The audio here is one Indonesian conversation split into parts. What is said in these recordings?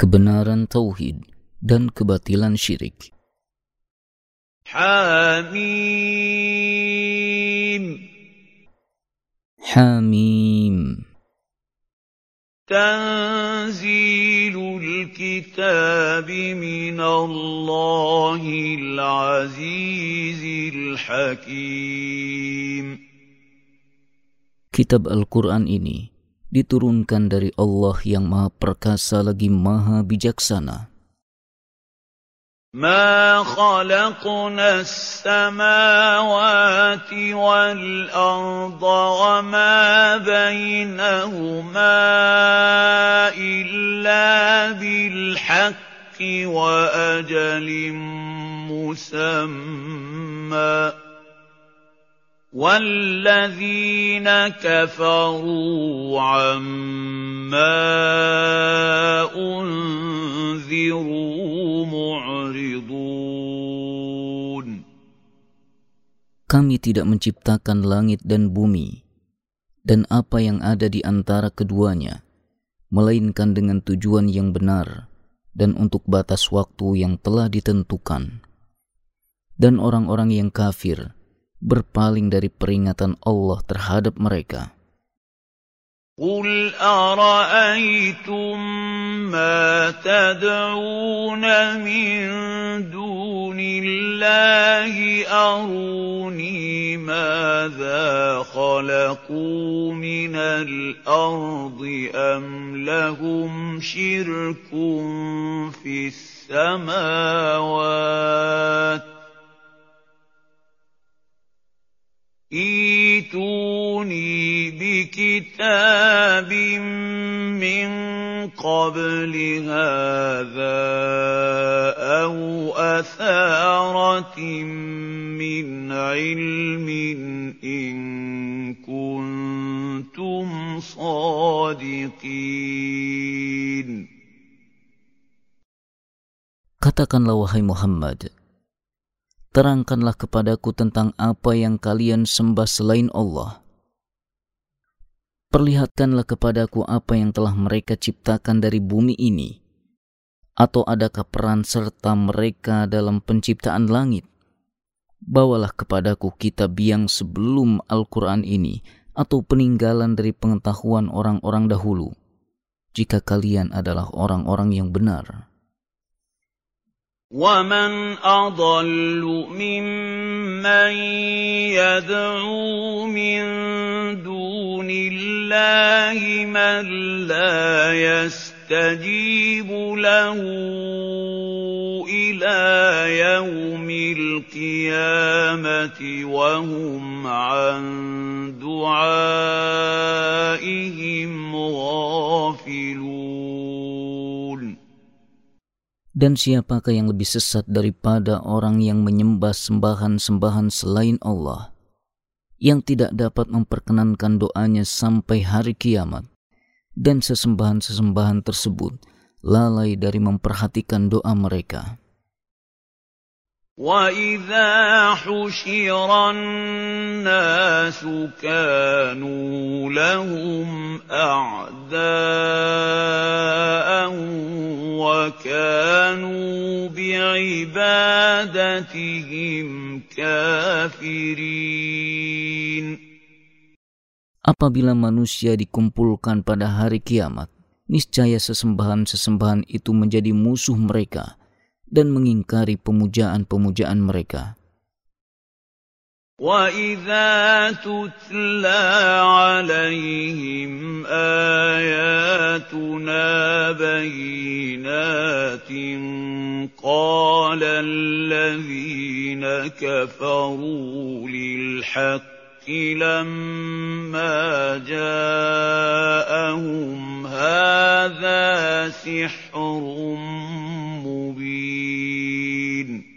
kebenaran tauhid dan kebatilan syirik. Hamim Hamim Tanzilul kitab min Allahil Azizil Hakim Kitab Al-Quran ini diturunkan dari Allah yang Maha Perkasa lagi Maha Bijaksana. ما خلقنا السماوات والأرض وما بينهما إلا بالحق وأجل مسمى والذين كفروا عما أنذروا معرضون Kami tidak menciptakan langit dan bumi dan apa yang ada di antara keduanya, melainkan dengan tujuan yang benar dan untuk batas waktu yang telah ditentukan. Dan orang-orang yang kafir, berpaling dari peringatan Allah terhadap mereka. قل أرأيتم ما تدعون من دون الله أروني ماذا خلقوا من الأرض أم لهم شرك في السماوات ائتوني بكتاب من قبل هذا أو أثارة من علم إن كنتم صادقين Katakanlah wahai Muhammad, terangkanlah kepadaku tentang apa yang kalian sembah selain Allah. Perlihatkanlah kepadaku apa yang telah mereka ciptakan dari bumi ini, atau adakah peran serta mereka dalam penciptaan langit? Bawalah kepadaku kitab yang sebelum Al-Quran ini, atau peninggalan dari pengetahuan orang-orang dahulu, jika kalian adalah orang-orang yang benar.' وَمَنْ أَضَلُّ مِمَّن يَدْعُو مِن دُونِ اللَّهِ مَن لَّا يَسْتَجِيبُ لَهُ إِلَىٰ يَوْمِ الْقِيَامَةِ وَهُمْ عَن دُعَائِهِمْ Dan siapakah yang lebih sesat daripada orang yang menyembah sembahan-sembahan selain Allah yang tidak dapat memperkenankan doanya sampai hari kiamat dan sesembahan-sesembahan tersebut lalai dari memperhatikan doa mereka. وَإِذَا حُشِرَ النَّاسُ كَانُوا لَهُمْ أَعْدَاءً وَكَانُوا بِعِبَادَتِهِمْ كَافِرِينَ Apabila manusia dikumpulkan pada hari kiamat, niscaya sesembahan-sesembahan itu menjadi musuh mereka – dan mengingkari pemujaan-pemujaan mereka. وَإِذَا تُتْلَى عَلَيْهِمْ آيَاتُنَا بَيِّنَاتٍ قَالَ الَّذِينَ كَفَرُوا لِلْحَقِّ لما جاءهم هذا سحر مبين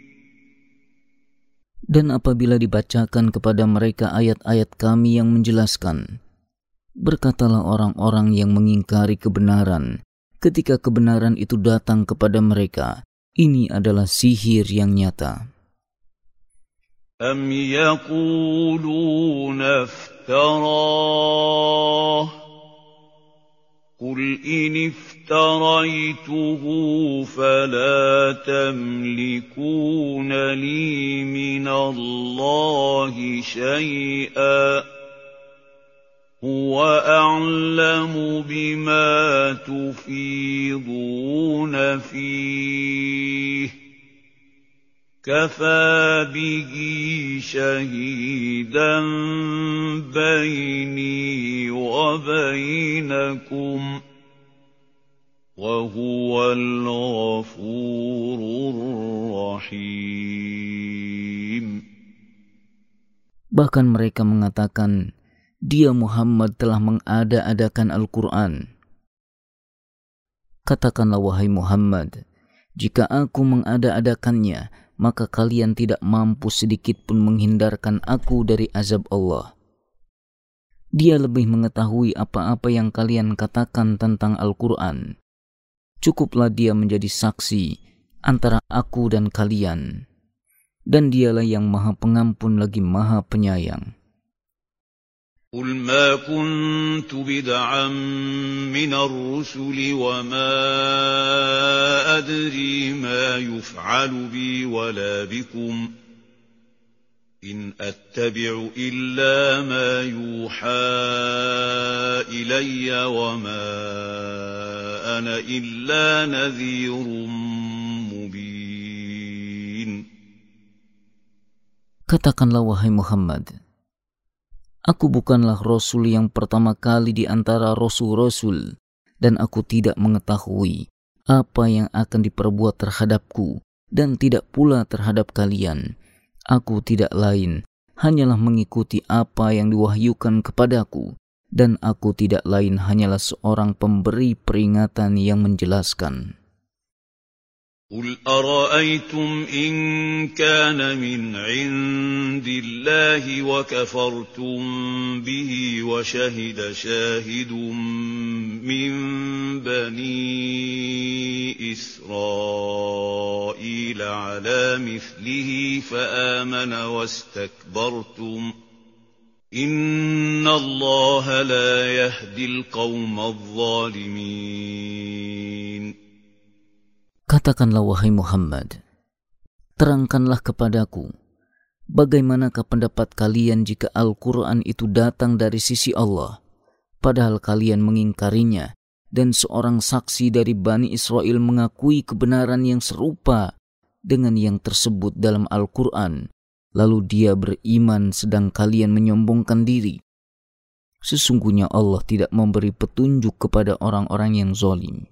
Dan apabila dibacakan kepada mereka ayat-ayat kami yang menjelaskan, berkatalah orang-orang yang mengingkari kebenaran, ketika kebenaran itu datang kepada mereka, ini adalah sihir yang nyata. أَمْ يَقُولُونَ افْتَرَاهُ قُلْ إِنِ افْتَرَيْتُهُ فَلَا تَمْلِكُونَ لِي مِنَ اللَّهِ شَيْئًا هُوَ أَعْلَمُ بِمَا تُفِيضُونَ فِيهِ كفى به شهيدا بيني وبينكم وهو الغفور الرحيم Bahkan mereka mengatakan, dia Muhammad telah mengada-adakan Al-Quran. Katakanlah wahai Muhammad, jika aku mengada-adakannya, maka kalian tidak mampu sedikit pun menghindarkan aku dari azab Allah. Dia lebih mengetahui apa-apa yang kalian katakan tentang Al-Quran. Cukuplah dia menjadi saksi antara aku dan kalian. Dan dialah yang maha pengampun lagi maha penyayang. قُلْ مَا كُنتُ بِدْعًا مِّنَ الرُّسُلِ وَمَا أَدْرِي مَا يُفْعَلُ بِي وَلَا بِكُمْ ۖ إِنْ أَتَّبِعُ إِلَّا مَا يُوحَىٰ إِلَيَّ وَمَا أَنَا إِلَّا نَذِيرٌ مُّبِينٌ Katakanlah wahai محمد Aku bukanlah rasul yang pertama kali di antara rasul-rasul, dan aku tidak mengetahui apa yang akan diperbuat terhadapku, dan tidak pula terhadap kalian. Aku tidak lain, hanyalah mengikuti apa yang diwahyukan kepadaku, dan aku tidak lain hanyalah seorang pemberi peringatan yang menjelaskan. قُلْ أَرَأَيْتُمْ إِن كَانَ مِنْ عِندِ اللَّهِ وَكَفَرْتُم بِهِ وَشَهِدَ شَاهِدٌ مِّن بَنِي إِسْرَائِيلَ عَلَىٰ مِثْلِهِ فَآمَنَ وَاسْتَكْبَرْتُمْ ۖ إِنَّ اللَّهَ لَا يَهْدِي الْقَوْمَ الظَّالِمِينَ Katakanlah wahai Muhammad, terangkanlah kepadaku bagaimanakah pendapat kalian jika Al-Quran itu datang dari sisi Allah, padahal kalian mengingkarinya dan seorang saksi dari Bani Israel mengakui kebenaran yang serupa dengan yang tersebut dalam Al-Quran, lalu dia beriman sedang kalian menyombongkan diri. Sesungguhnya Allah tidak memberi petunjuk kepada orang-orang yang zolim.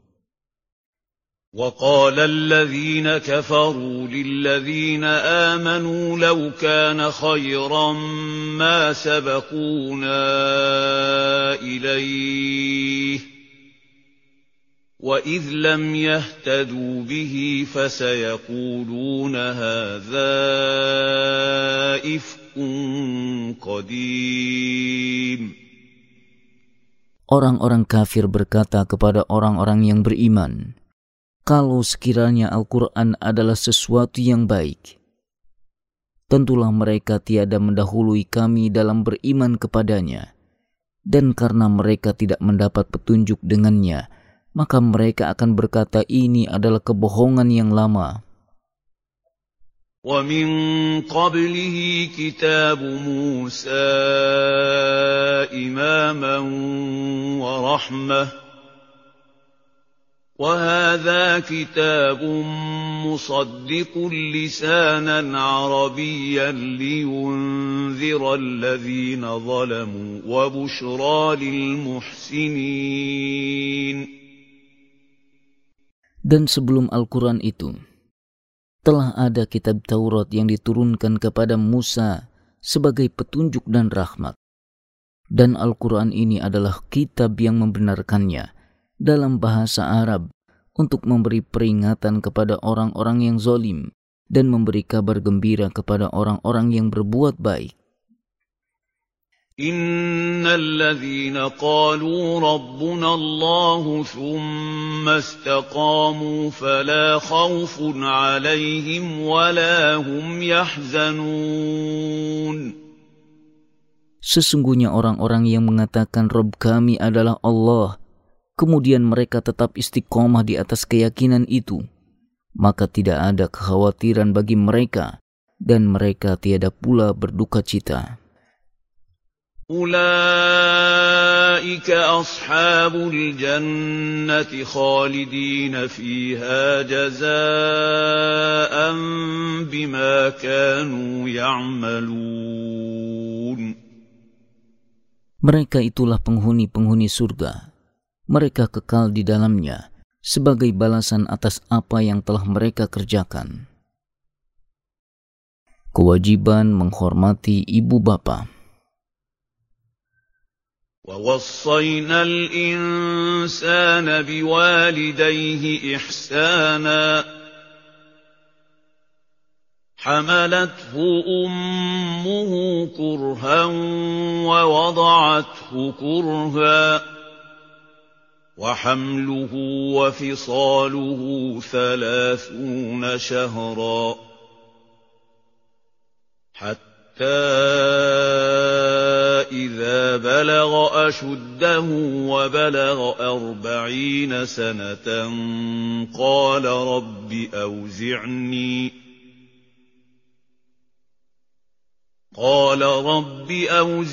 وَقَالَ الَّذِينَ كَفَرُوا لِلَّذِينَ آمَنُوا لَوْ كَانَ خَيْرًا مَّا سَبَقُونَا إِلَيْهِ ۚ وَإِذْ لَمْ يَهْتَدُوا بِهِ فَسَيَقُولُونَ هَٰذَا إِفْكٌ قَدِيمٌ Orang-orang kafir berkata kepada orang-orang yang beriman, kalau sekiranya Al-Quran adalah sesuatu yang baik, tentulah mereka tiada mendahului kami dalam beriman kepadanya, dan karena mereka tidak mendapat petunjuk dengannya, maka mereka akan berkata ini adalah kebohongan yang lama. ومن قبله كتاب موسى إِمَامًا ورحمه وهذا كتاب مصدق لسانا عربيا لينذر الذين ظلموا وبشرى للمحسنين Dan sebelum Al-Quran itu, telah ada kitab Taurat yang diturunkan kepada Musa sebagai petunjuk dan rahmat. Dan Al-Quran ini adalah kitab yang membenarkannya, dalam bahasa Arab untuk memberi peringatan kepada orang-orang yang zolim dan memberi kabar gembira kepada orang-orang yang berbuat baik. إن الذين قالوا ربنا فلا خوف عليهم ولا هم يحزنون Sesungguhnya orang-orang yang mengatakan Rob kami adalah Allah kemudian mereka tetap istiqomah di atas keyakinan itu, maka tidak ada kekhawatiran bagi mereka dan mereka tiada pula berduka cita. Mereka itulah penghuni-penghuni surga mereka kekal di dalamnya sebagai balasan atas apa yang telah mereka kerjakan. Kewajiban menghormati ibu bapa. وَوَصَّيْنَا الْإِنسَانَ بِوَالِدَيْهِ إِحْسَانًا حَمَلَتْهُ أُمُّهُ كُرْهًا وَوَضَعَتْهُ كُرْهًا وَحَمْلُهُ وَفِصَالُهُ ثَلَاثُونَ شَهْرًا ۚ حَتَّىٰ إِذَا بَلَغَ أَشُدَّهُ وَبَلَغَ أَرْبَعِينَ سَنَةً قَالَ رَبِّ أَوْزِعْنِي قَالَ رَبِّ أَوْزِعْنِي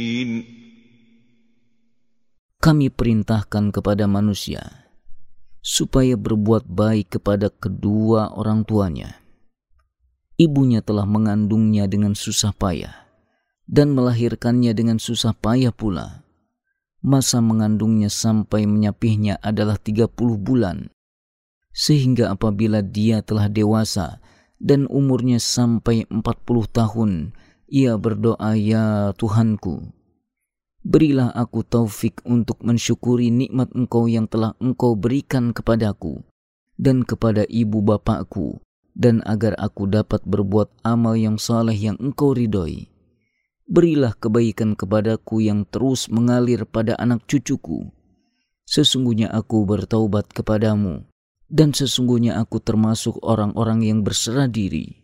kami perintahkan kepada manusia supaya berbuat baik kepada kedua orang tuanya. Ibunya telah mengandungnya dengan susah payah dan melahirkannya dengan susah payah pula. Masa mengandungnya sampai menyapihnya adalah 30 bulan. Sehingga apabila dia telah dewasa dan umurnya sampai 40 tahun, ia berdoa, "Ya Tuhanku, Berilah aku taufik untuk mensyukuri nikmat engkau yang telah engkau berikan kepadaku dan kepada ibu bapakku dan agar aku dapat berbuat amal yang saleh yang engkau ridhoi. Berilah kebaikan kepadaku yang terus mengalir pada anak cucuku. Sesungguhnya aku bertaubat kepadamu dan sesungguhnya aku termasuk orang-orang yang berserah diri.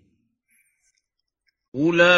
Ula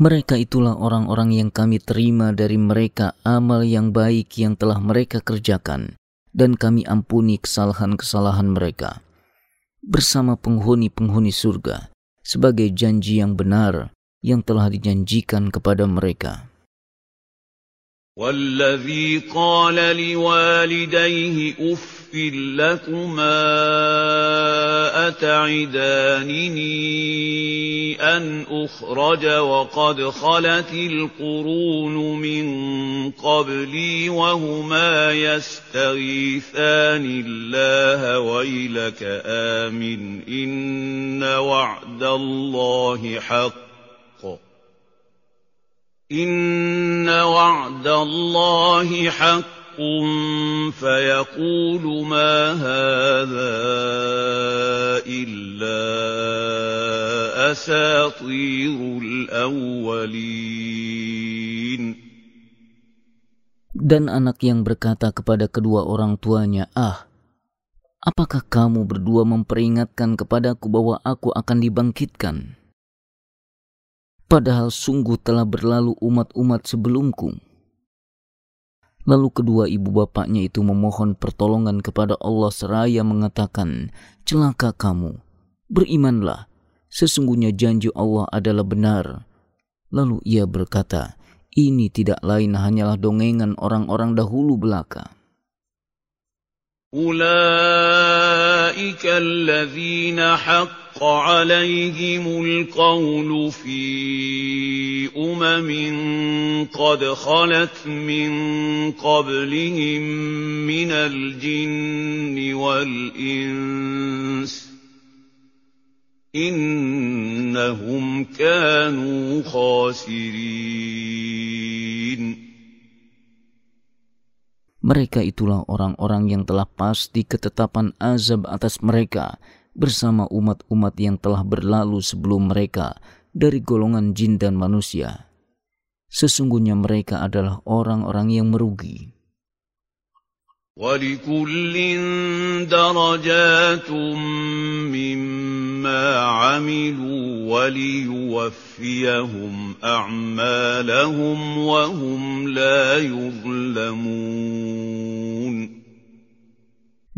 Mereka itulah orang-orang yang kami terima dari mereka amal yang baik yang telah mereka kerjakan, dan kami ampuni kesalahan-kesalahan mereka bersama penghuni-penghuni surga sebagai janji yang benar yang telah dijanjikan kepada mereka. وَالَّذِي قَالَ لِوَالِدَيْهِ أُفٍّ لَّكُمَا أَتَعِدَانِنِي أَنْ أُخْرَجَ وَقَدْ خَلَتِ الْقُرُونُ مِن قَبْلِي وَهُمَا يَسْتَغِيثَانِ اللَّهَ وَيْلَكَ آمِنْ إِنَّ وَعْدَ اللَّهِ حَقٌّ إِنَّ وَعْدَ اللَّهِ حَقٌّ فَيَقُولُ مَا هذا إِلَّا أَسَاطِيرُ الْأَوَّلِينَ Dan anak yang berkata kepada kedua orang tuanya, Ah, apakah kamu berdua memperingatkan kepadaku bahwa aku akan dibangkitkan?' Padahal sungguh telah berlalu umat-umat sebelumku. Lalu kedua ibu bapaknya itu memohon pertolongan kepada Allah seraya mengatakan, Celaka kamu, berimanlah, sesungguhnya janji Allah adalah benar. Lalu ia berkata, ini tidak lain hanyalah dongengan orang-orang dahulu belaka. Ulaika alladhina haqq حق عليهم القول في أمم قد خلت من قبلهم من الجن والإنس إنهم كانوا خاسرين Mereka itulah orang-orang yang telah pasti ketetapan azab atas mereka bersama umat-umat yang telah berlalu sebelum mereka dari golongan jin dan manusia. Sesungguhnya mereka adalah orang-orang yang merugi. وَلِكُلٍّ دَرَجَاتٌ مِّمَّا عَمِلُوا وَلِيُوَفِّيَهُمْ أَعْمَالَهُمْ وَهُمْ لَا يُظْلَمُونَ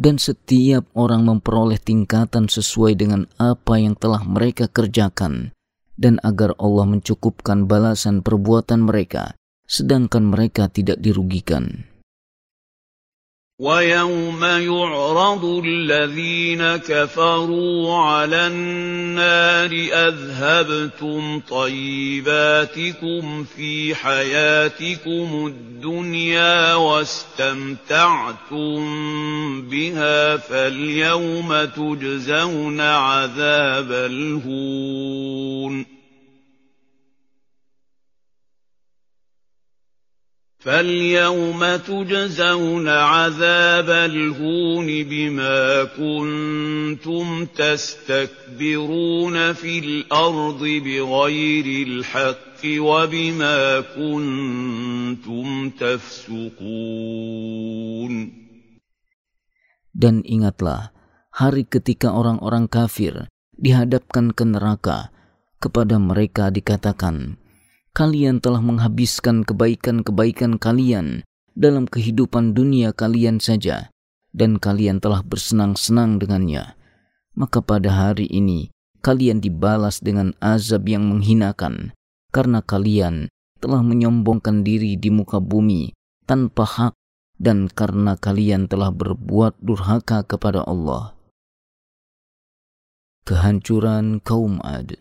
dan setiap orang memperoleh tingkatan sesuai dengan apa yang telah mereka kerjakan dan agar Allah mencukupkan balasan perbuatan mereka sedangkan mereka tidak dirugikan. وَيَوْمَ يُعْرَضُ الَّذِينَ كَفَرُوا عَلَى النَّارِ أَذْهَبْتُمْ طَيِّبَاتِكُمْ فِي حَيَاتِكُمُ الدُّنْيَا وَاسْتَمْتَعْتُم بِهَا فَالْيَوْمَ تُجْزَوْنَ عَذَابَ الْهُونِ فَالْيَوْمَ تُجْزَوْنَ عَذَابَ الْهُونِ بِمَا كُنتُمْ تَسْتَكْبِرُونَ فِي الْأَرْضِ بِغَيْرِ الْحَقِّ وَبِمَا كُنتُمْ تَفْسُقُونَ Dan ingatlah hari ketika orang-orang kafir dihadapkan ke neraka kepada mereka dikatakan kalian telah menghabiskan kebaikan-kebaikan kalian dalam kehidupan dunia kalian saja, dan kalian telah bersenang-senang dengannya. Maka pada hari ini kalian dibalas dengan azab yang menghinakan, karena kalian telah menyombongkan diri di muka bumi tanpa hak, dan karena kalian telah berbuat durhaka kepada Allah. Kehancuran kaum Ad.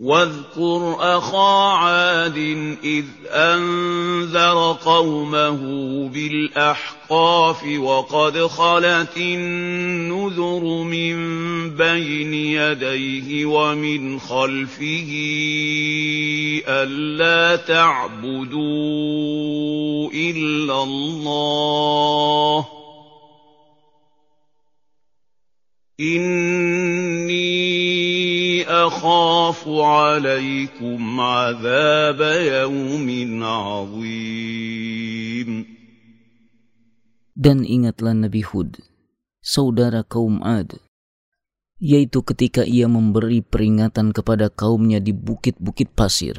وَاذْكُرْ أَخَا عَادٍ إِذْ أَنذَرَ قَوْمَهُ بِالْأَحْقَافِ وَقَدْ خَلَتِ النُّذُرُ مِن بَيْنِ يَدَيْهِ وَمِنْ خَلْفِهِ أَلَّا تَعْبُدُوا إِلَّا اللَّهَ ۖ إِنِّي أخاف عليكم عذاب يوم عظيم Dan ingatlah Nabi Hud, saudara kaum Ad, yaitu ketika ia memberi peringatan kepada kaumnya di bukit-bukit pasir.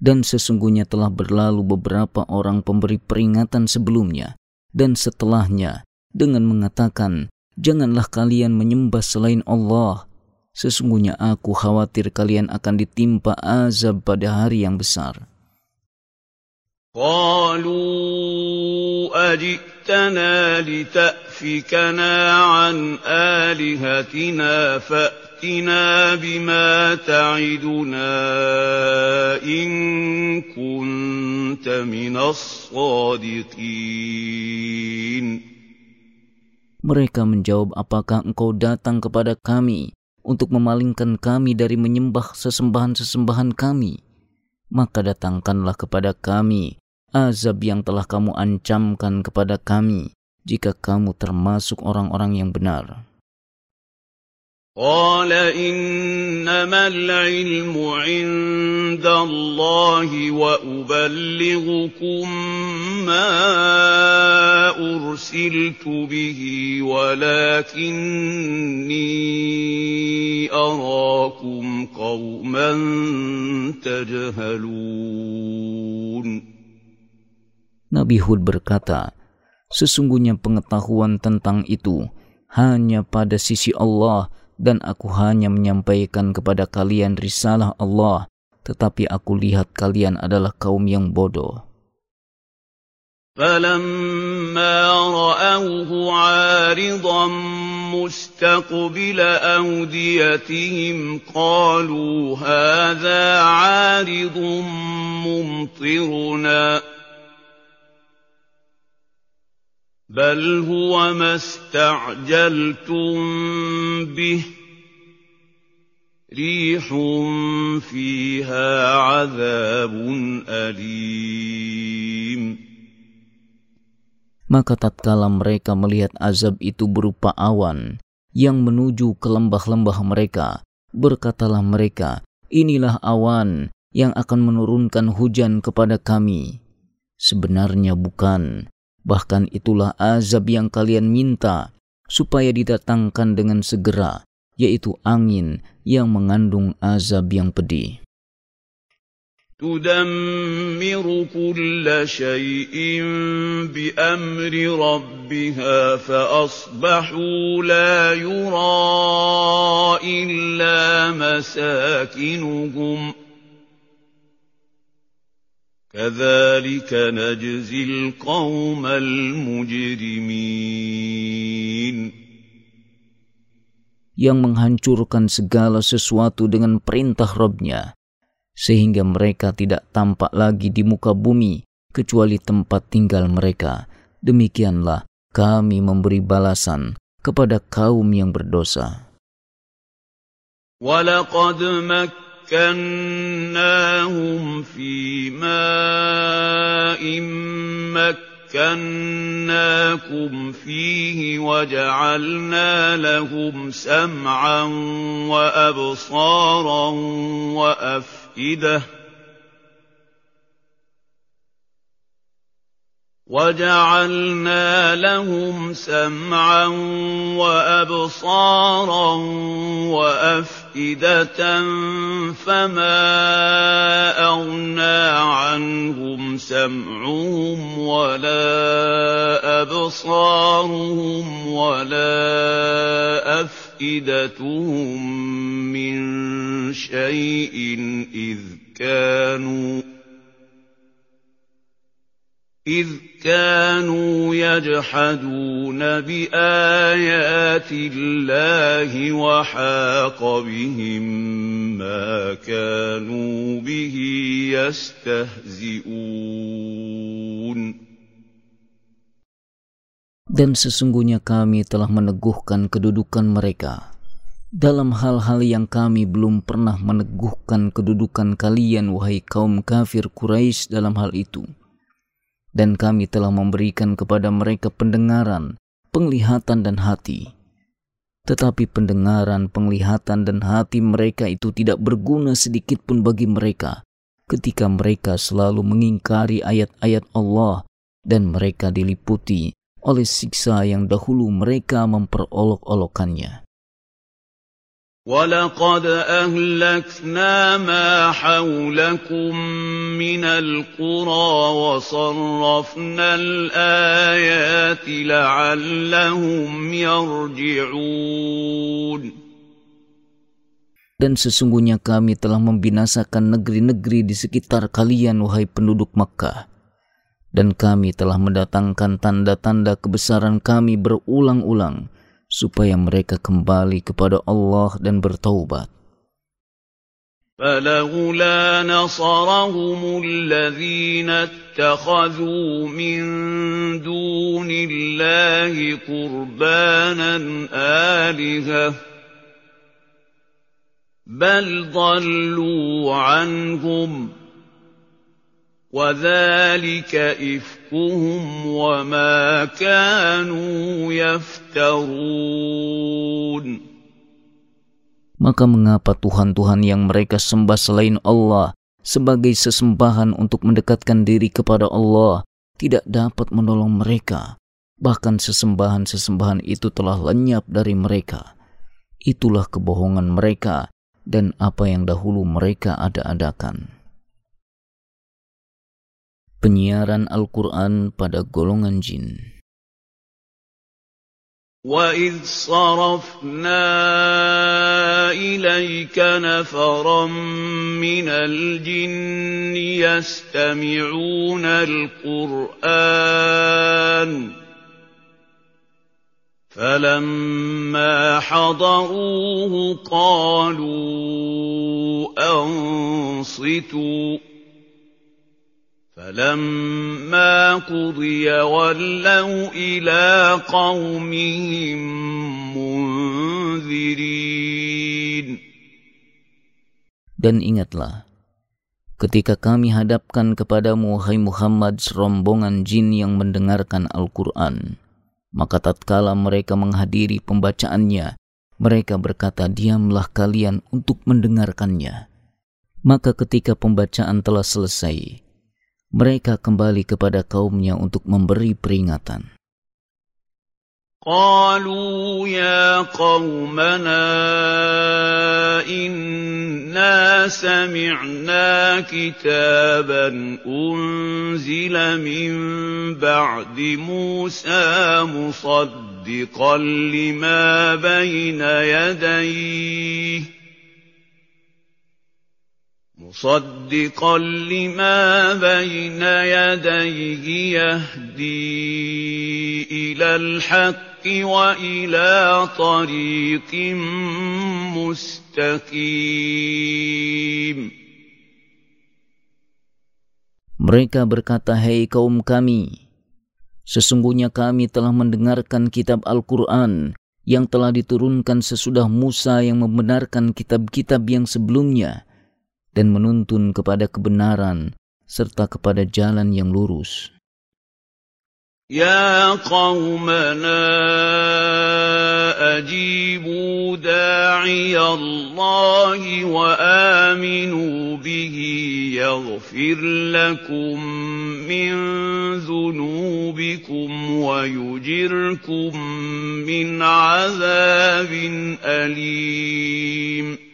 Dan sesungguhnya telah berlalu beberapa orang pemberi peringatan sebelumnya dan setelahnya dengan mengatakan, Janganlah kalian menyembah selain Allah Sesungguhnya aku khawatir kalian akan ditimpa azab pada hari yang besar. قالوا أجئتنا لتأفكنا عن آلهتنا فأتنا بما تعدنا إن كنت من الصادقين Mereka menjawab, apakah engkau datang kepada kami untuk memalingkan kami dari menyembah sesembahan-sesembahan kami, maka datangkanlah kepada kami azab yang telah kamu ancamkan kepada kami jika kamu termasuk orang-orang yang benar. قال انما العلم عند الله وابلغكم ما ارسلت به ولكني اراكم قوما تجهلون نبي هود berkata sesungguhnya pengetahuan tentang itu hanya pada sisi Allah dan aku hanya menyampaikan kepada kalian risalah Allah, tetapi aku lihat kalian adalah kaum yang bodoh. فلما رأوه عارضا مستقبل أوديتهم قالوا هذا عارض ممطرنا بل هو ما استعجلتم به ريح فيها عذاب أليم Maka tatkala mereka melihat azab itu berupa awan yang menuju ke lembah-lembah mereka, berkatalah mereka, inilah awan yang akan menurunkan hujan kepada kami. Sebenarnya bukan, Bahkan itulah azab yang kalian minta, supaya didatangkan dengan segera, yaitu angin yang mengandung azab yang pedih. تدمر كل شيء بأمر ربها فأصبحوا لا يرى إلا مساكنهم كذلك نجزي القوم المجرمين yang menghancurkan segala sesuatu dengan perintah Robnya, sehingga mereka tidak tampak lagi di muka bumi kecuali tempat tinggal mereka. Demikianlah kami memberi balasan kepada kaum yang berdosa. مَّكَّنَّاهُمْ فِي مَاءٍ مَّكَّنَّاكُمْ فِيهِ وَجَعَلْنَا لَهُمْ سَمْعًا وَأَبْصَارًا وَأَفْئِدَةً وَجَعَلْنَا لَهُمْ سَمْعًا وَأَبْصَارًا وَأَفْئِدَةً فَمَا أَغْنَىٰ عَنْهُمْ سَمْعُهُمْ وَلَا أَبْصَارُهُمْ وَلَا أَفْئِدَتُهُم مِّن شَيْءٍ إِذْ كَانُوا إذ كانوا يجحدون بآيات الله وحاق بهم ما كانوا به يستهزئون Dan sesungguhnya kami telah meneguhkan kedudukan mereka dalam hal-hal yang kami belum pernah meneguhkan kedudukan kalian wahai kaum kafir Quraisy dalam hal itu dan kami telah memberikan kepada mereka pendengaran, penglihatan, dan hati. Tetapi pendengaran, penglihatan, dan hati mereka itu tidak berguna sedikit pun bagi mereka ketika mereka selalu mengingkari ayat-ayat Allah dan mereka diliputi oleh siksa yang dahulu mereka memperolok-olokannya. ولقد أهلكنا ما حولكم من القرى وصرفنا الآيات لعلهم يرجعون Dan sesungguhnya kami telah membinasakan negeri-negeri di sekitar kalian, wahai penduduk Mekah, Dan kami telah mendatangkan tanda-tanda kebesaran kami berulang-ulang, supaya mereka kembali kepada Allah dan bertaubat. فلولا نصرهم الذين اتخذوا من دون الله قربانا آلهة بل ضلوا عنهم وذلك إفكهم وما كانوا يفترون Maka mengapa Tuhan-Tuhan yang mereka sembah selain Allah sebagai sesembahan untuk mendekatkan diri kepada Allah tidak dapat menolong mereka? Bahkan sesembahan-sesembahan itu telah lenyap dari mereka. Itulah kebohongan mereka dan apa yang dahulu mereka ada-adakan. Penyiaran Al-Quran pada golongan jin وَإِذْ صَرَفْنَا إِلَيْكَ نَفَرًا مِنَ الْجِنِّ يَسْتَمِعُونَ الْقُرْآنَ فَلَمَّا حَضَرُوهُ قَالُوا أَنصِتُوا فَلَمَّا قُضِيَ وَلَّوْا إِلَىٰ قَوْمِهِم مُّنذِرِينَ Dan ingatlah, ketika kami hadapkan kepadamu, hai Muhammad, serombongan jin yang mendengarkan Al-Quran, maka tatkala mereka menghadiri pembacaannya, mereka berkata, "Diamlah kalian untuk mendengarkannya." Maka ketika pembacaan telah selesai, mereka kembali kepada kaumnya untuk memberi peringatan. قالوا يا قومنا إنا سمعنا كتابا أنزل من بعد موسى مصدقا لما بين يديه مصدقا لما بين يديه يهدي إلى الحق وإلى طريق مستقيم Mereka berkata, Hei kaum kami, sesungguhnya kami telah mendengarkan kitab Al-Quran yang telah diturunkan sesudah Musa yang membenarkan kitab-kitab yang sebelumnya dan menuntun kepada kebenaran serta kepada jalan yang lurus. يا قومنا أجيبوا داعي الله وآمنوا به يغفر لكم من ذنوبكم ويجركم من عذاب أليم'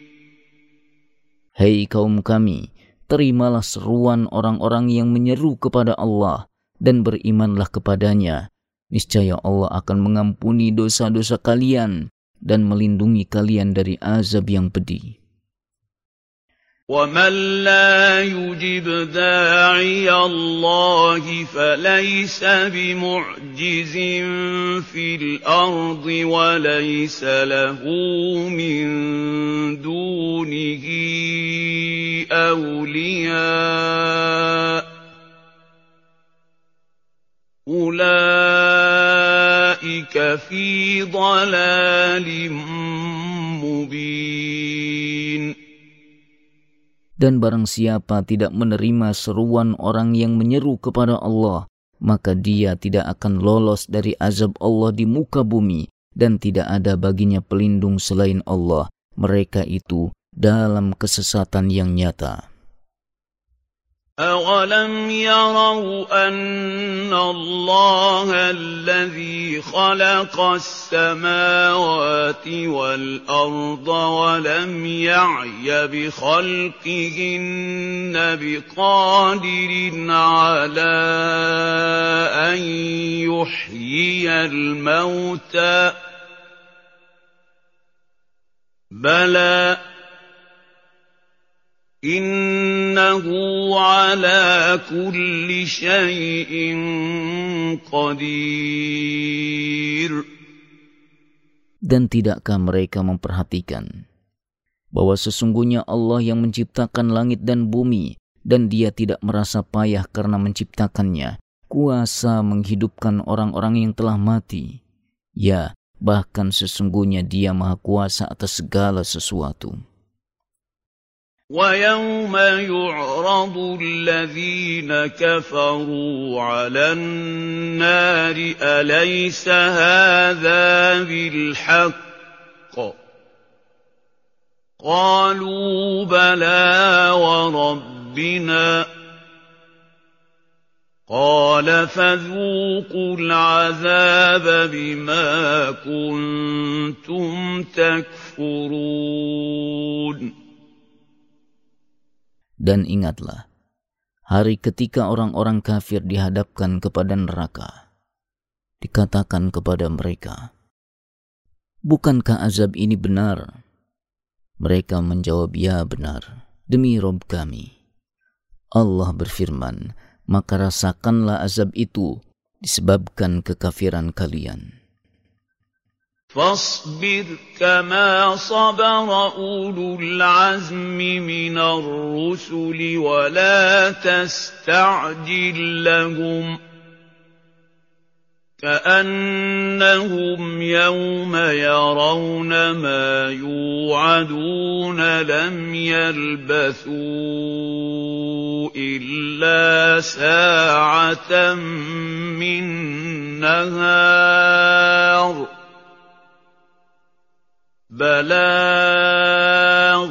Hei kaum kami, terimalah seruan orang-orang yang menyeru kepada Allah dan berimanlah kepadanya. Niscaya Allah akan mengampuni dosa-dosa kalian dan melindungi kalian dari azab yang pedih. وَمَن لَّا يُجِبْ دَاعِيَ اللَّهِ فَلَيْسَ بِمُعْجِزٍ فِي الْأَرْضِ وَلَيْسَ لَهُ مِن دُونِهِ أَوْلِيَاءُ ۚ أُولَٰئِكَ فِي ضَلَالٍ مُّبِينٍ Dan barang siapa tidak menerima seruan orang yang menyeru kepada Allah, maka dia tidak akan lolos dari azab Allah di muka bumi dan tidak ada baginya pelindung selain Allah. Mereka itu dalam kesesatan yang nyata. أَوَلَمْ يَرَوْا أَنَّ اللَّهَ الَّذِي خَلَقَ السَّمَاوَاتِ وَالْأَرْضَ وَلَمْ يَعْيَ بِخَلْقِهِنَّ بِقَادِرٍ عَلَىٰ أَن يُحْيِيَ الْمَوْتَىٰ بَلَىٰ إِنَّهُ كُلِّ شَيْءٍ قَدِيرٌ Dan tidakkah mereka memperhatikan bahwa sesungguhnya Allah yang menciptakan langit dan bumi dan dia tidak merasa payah karena menciptakannya, kuasa menghidupkan orang-orang yang telah mati. Ya, bahkan sesungguhnya dia maha kuasa atas segala sesuatu. وَيَوْمَ يُعْرَضُ الَّذِينَ كَفَرُوا عَلَى النَّارِ أَلَيْسَ هَٰذَا بِالْحَقِّ ۖ قَالُوا بَلَىٰ وَرَبِّنَا ۚ قَالَ فَذُوقُوا الْعَذَابَ بِمَا كُنتُمْ تَكْفُرُونَ Dan ingatlah, hari ketika orang-orang kafir dihadapkan kepada neraka, dikatakan kepada mereka, Bukankah azab ini benar? Mereka menjawab, Ya benar, demi Rob kami. Allah berfirman, Maka rasakanlah azab itu disebabkan kekafiran kalian. فَاصْبِرْ كَمَا صَبَرَ أُولُو الْعَزْمِ مِنَ الرُّسُلِ وَلَا تَسْتَعْجِل لَّهُمْ ۚ كَأَنَّهُمْ يَوْمَ يَرَوْنَ مَا يُوعَدُونَ لَمْ يَلْبَثُوا إِلَّا سَاعَةً مِّن نَّهَارٍ بلاغ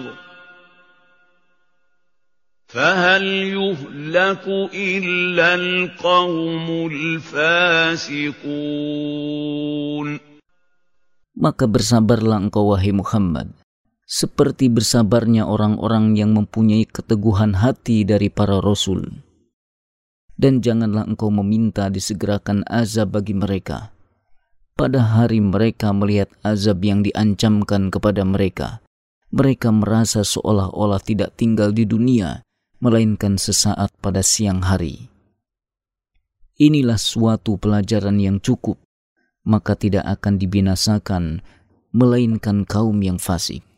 فهل يهلك إلا القوم الفاسقون Maka bersabarlah engkau wahai Muhammad seperti bersabarnya orang-orang yang mempunyai keteguhan hati dari para rasul dan janganlah engkau meminta disegerakan azab bagi mereka pada hari mereka melihat azab yang diancamkan kepada mereka, mereka merasa seolah-olah tidak tinggal di dunia, melainkan sesaat pada siang hari. Inilah suatu pelajaran yang cukup, maka tidak akan dibinasakan, melainkan kaum yang fasik.